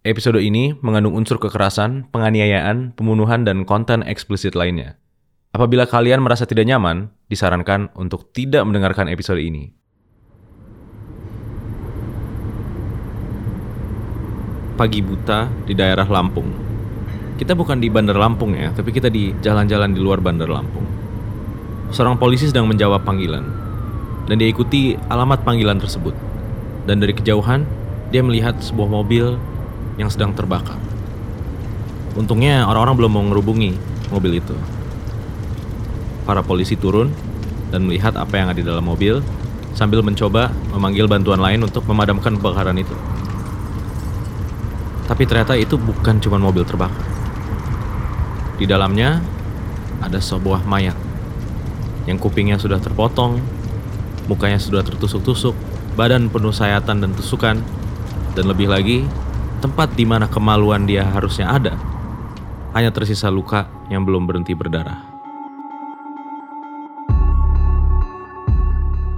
Episode ini mengandung unsur kekerasan, penganiayaan, pembunuhan, dan konten eksplisit lainnya. Apabila kalian merasa tidak nyaman, disarankan untuk tidak mendengarkan episode ini. Pagi buta di daerah Lampung. Kita bukan di Bandar Lampung ya, tapi kita di jalan-jalan di luar Bandar Lampung. Seorang polisi sedang menjawab panggilan, dan dia ikuti alamat panggilan tersebut. Dan dari kejauhan, dia melihat sebuah mobil yang sedang terbakar. Untungnya orang-orang belum mau ngerubungi mobil itu. Para polisi turun dan melihat apa yang ada di dalam mobil sambil mencoba memanggil bantuan lain untuk memadamkan kebakaran itu. Tapi ternyata itu bukan cuma mobil terbakar. Di dalamnya ada sebuah mayat yang kupingnya sudah terpotong, mukanya sudah tertusuk-tusuk, badan penuh sayatan dan tusukan, dan lebih lagi tempat di mana kemaluan dia harusnya ada, hanya tersisa luka yang belum berhenti berdarah.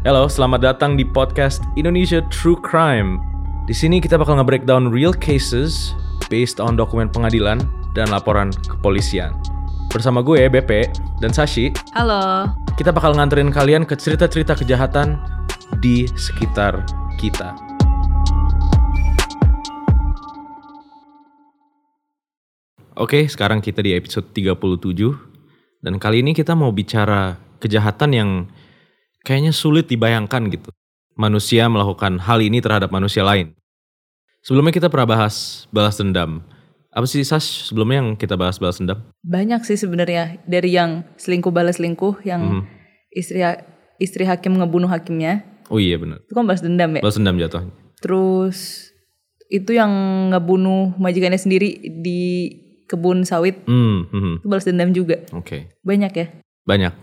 Halo, selamat datang di podcast Indonesia True Crime. Di sini kita bakal nge-breakdown real cases based on dokumen pengadilan dan laporan kepolisian. Bersama gue, BP, dan Sashi, Halo. kita bakal nganterin kalian ke cerita-cerita kejahatan di sekitar kita. Oke, sekarang kita di episode 37 dan kali ini kita mau bicara kejahatan yang kayaknya sulit dibayangkan gitu. Manusia melakukan hal ini terhadap manusia lain. Sebelumnya kita pernah bahas balas dendam. Apa sih Sas sebelumnya yang kita bahas balas dendam? Banyak sih sebenarnya dari yang selingkuh balas selingkuh, yang Mhm. istri istri hakim ngebunuh hakimnya, Oh iya benar. itu kan balas dendam ya. Balas dendam jatuhnya. Terus itu yang ngebunuh majikannya sendiri di kebun sawit, Hmm, hmm, itu balas dendam juga. oke. Banyak ya. Banyak.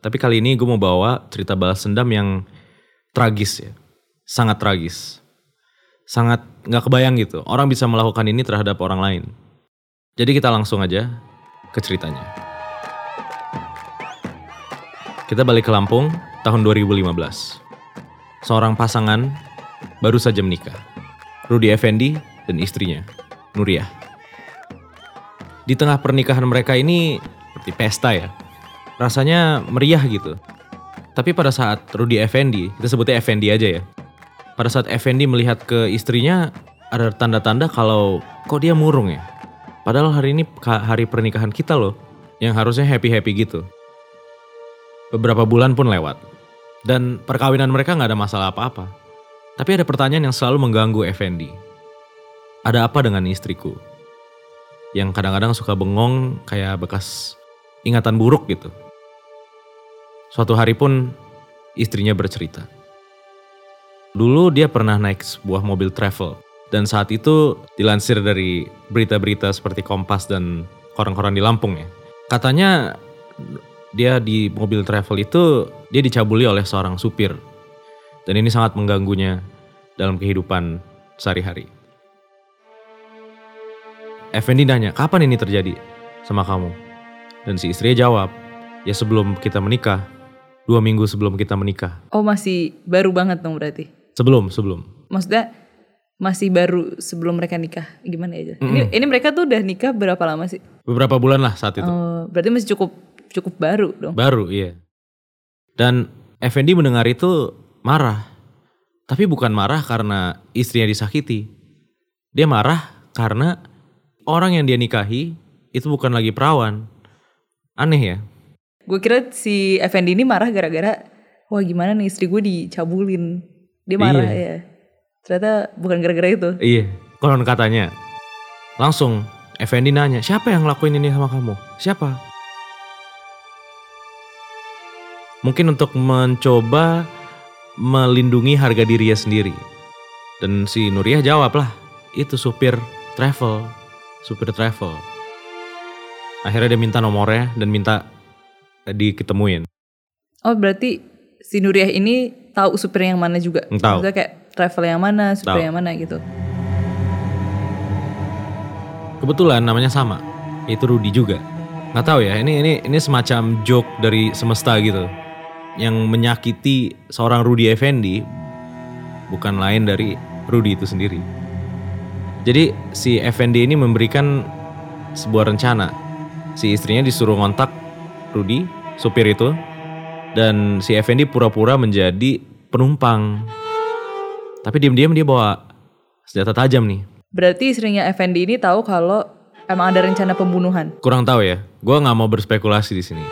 Tapi kali ini gue mau bawa cerita balas dendam yang tragis ya. Sangat tragis. Sangat nggak kebayang gitu. Orang bisa melakukan ini terhadap orang lain. Jadi kita langsung aja ke ceritanya. Kita balik ke Lampung tahun 2015. Seorang pasangan baru saja menikah. Rudi Effendi dan istrinya, Nuriyah. Di tengah pernikahan mereka ini seperti pesta ya rasanya meriah gitu. Tapi pada saat Rudy Effendi, kita sebutnya Effendi aja ya. Pada saat Effendi melihat ke istrinya, ada tanda-tanda kalau kok dia murung ya. Padahal hari ini hari pernikahan kita loh, yang harusnya happy-happy gitu. Beberapa bulan pun lewat. Dan perkawinan mereka nggak ada masalah apa-apa. Tapi ada pertanyaan yang selalu mengganggu Effendi. Ada apa dengan istriku? Yang kadang-kadang suka bengong kayak bekas ingatan buruk gitu. Suatu hari pun istrinya bercerita. Dulu dia pernah naik sebuah mobil travel dan saat itu dilansir dari berita-berita seperti Kompas dan koran-koran di Lampung ya. Katanya dia di mobil travel itu dia dicabuli oleh seorang supir. Dan ini sangat mengganggunya dalam kehidupan sehari-hari. Effendi nanya, kapan ini terjadi sama kamu? Dan si istrinya jawab, ya sebelum kita menikah. Dua minggu sebelum kita menikah. Oh masih baru banget dong berarti. Sebelum, sebelum. Maksudnya masih baru sebelum mereka nikah. Gimana aja? Ini ini mereka tuh udah nikah berapa lama sih? Beberapa bulan lah saat itu. Oh, berarti masih cukup cukup baru dong. Baru, iya. Dan Effendi mendengar itu marah. Tapi bukan marah karena istrinya disakiti. Dia marah karena orang yang dia nikahi itu bukan lagi perawan. Aneh ya? Gue kira si Effendi ini marah gara-gara wah gimana nih istri gue dicabulin. Dia marah Iya. ya. Ternyata bukan gara-gara itu. Iya, konon katanya. Langsung Effendi nanya, siapa yang ngelakuin ini sama kamu? Siapa? Mungkin untuk mencoba melindungi harga dirinya sendiri. Dan si Nuriyah jawab lah, itu supir travel, supir travel. Akhirnya dia minta nomornya dan minta diketemuin. Oh berarti si Nuriyah ini tahu supir yang mana juga. Tahu. Maksudnya kayak travel yang mana, supir Tahu. yang mana gitu. Kebetulan namanya sama, itu Rudy juga. Nggak tahu ya, ini ini ini semacam joke dari semesta gitu, yang menyakiti seorang Rudy Effendi bukan lain dari Rudy itu sendiri. Jadi si Effendi ini memberikan sebuah rencana. Si istrinya disuruh ngontak Rudy, supir itu, dan si Effendi pura-pura menjadi penumpang. Tapi diam-diam dia bawa senjata tajam nih. Berarti istrinya Effendi ini tahu kalau emang ada rencana pembunuhan. Kurang tahu ya, gue nggak mau berspekulasi di sini.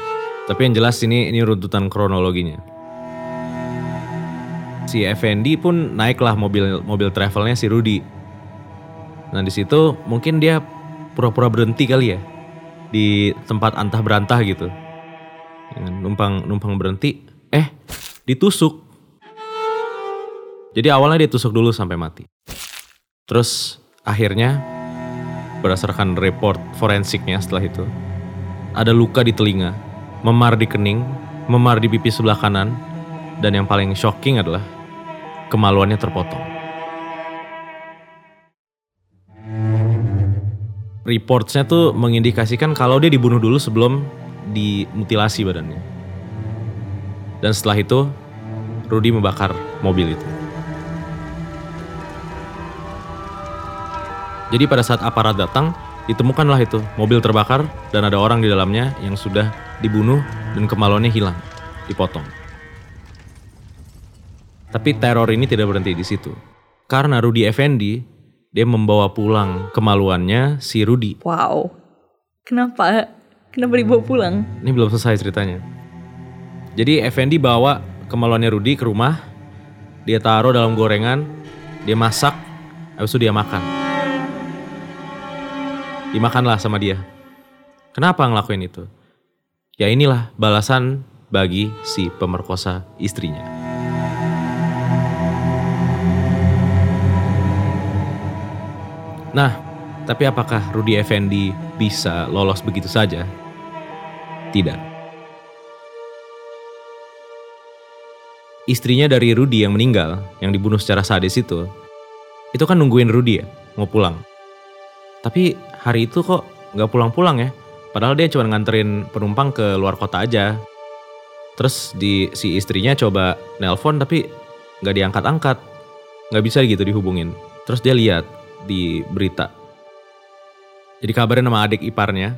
Tapi yang jelas ini ini runtutan kronologinya. Si Effendi pun naiklah mobil mobil travelnya si Rudy. Nah di situ mungkin dia pura-pura berhenti kali ya di tempat antah berantah gitu. Dengan numpang numpang berhenti, eh ditusuk. Jadi awalnya dia tusuk dulu sampai mati. Terus akhirnya berdasarkan report forensiknya setelah itu ada luka di telinga, memar di kening, memar di pipi sebelah kanan, dan yang paling shocking adalah kemaluannya terpotong. Reportsnya tuh mengindikasikan kalau dia dibunuh dulu sebelum dimutilasi badannya. Dan setelah itu, Rudy membakar mobil itu. Jadi pada saat aparat datang, ditemukanlah itu mobil terbakar dan ada orang di dalamnya yang sudah dibunuh dan kemaluannya hilang, dipotong. Tapi teror ini tidak berhenti di situ. Karena Rudy Effendi, dia membawa pulang kemaluannya si Rudy. Wow. Kenapa? Kenapa dibawa pulang? Ini belum selesai ceritanya. Jadi Effendi bawa kemaluannya Rudy ke rumah, dia taruh dalam gorengan, dia masak, habis itu dia makan. Dimakanlah sama dia. Kenapa ngelakuin itu? Ya inilah balasan bagi si pemerkosa istrinya. Nah, tapi apakah Rudy Effendi bisa lolos begitu saja? Tidak. Istrinya dari Rudy yang meninggal, yang dibunuh secara sadis itu, itu kan nungguin Rudy ya, mau pulang. Tapi hari itu kok nggak pulang-pulang ya, padahal dia cuma nganterin penumpang ke luar kota aja. Terus di si istrinya coba nelpon tapi nggak diangkat-angkat, nggak bisa gitu dihubungin. Terus dia lihat di berita. Jadi kabarin sama adik iparnya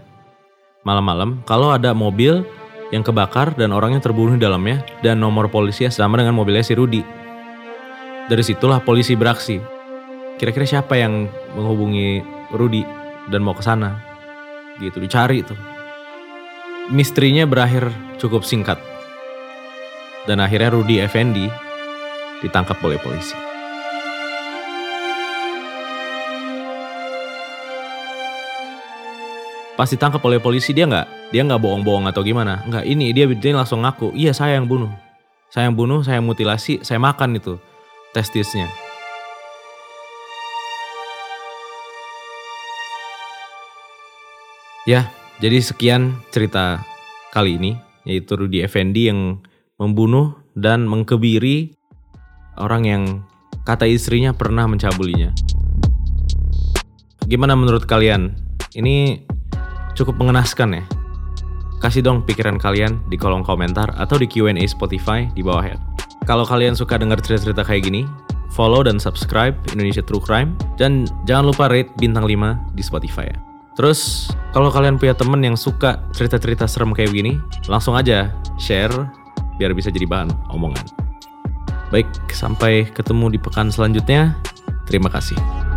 malam-malam kalau ada mobil yang kebakar dan orangnya terbunuh di dalamnya dan nomor polisi sama dengan mobilnya si Rudy. Dari situlah polisi beraksi. Kira-kira siapa yang menghubungi Rudy dan mau ke sana? Gitu dicari tuh. Misterinya berakhir cukup singkat. Dan akhirnya Rudy Effendi ditangkap oleh polisi. Pas ditangkap oleh polisi dia nggak dia nggak bohong-bohong atau gimana? Nggak ini dia dia langsung ngaku iya saya yang bunuh. Saya yang bunuh saya yang mutilasi saya makan itu testisnya ya jadi sekian cerita kali ini yaitu Rudy Effendi yang membunuh dan mengkebiri orang yang kata istrinya pernah mencabulinya. Gimana menurut kalian? Ini cukup mengenaskan ya. Kasih dong pikiran kalian di kolom komentar atau di Q&A Spotify di bawah ya. Kalau kalian suka dengar cerita-cerita kayak gini, follow dan subscribe Indonesia True Crime dan jangan lupa rate bintang 5 di Spotify ya. Terus kalau kalian punya temen yang suka cerita-cerita serem kayak gini, langsung aja share biar bisa jadi bahan omongan. Baik, sampai ketemu di pekan selanjutnya. Terima kasih.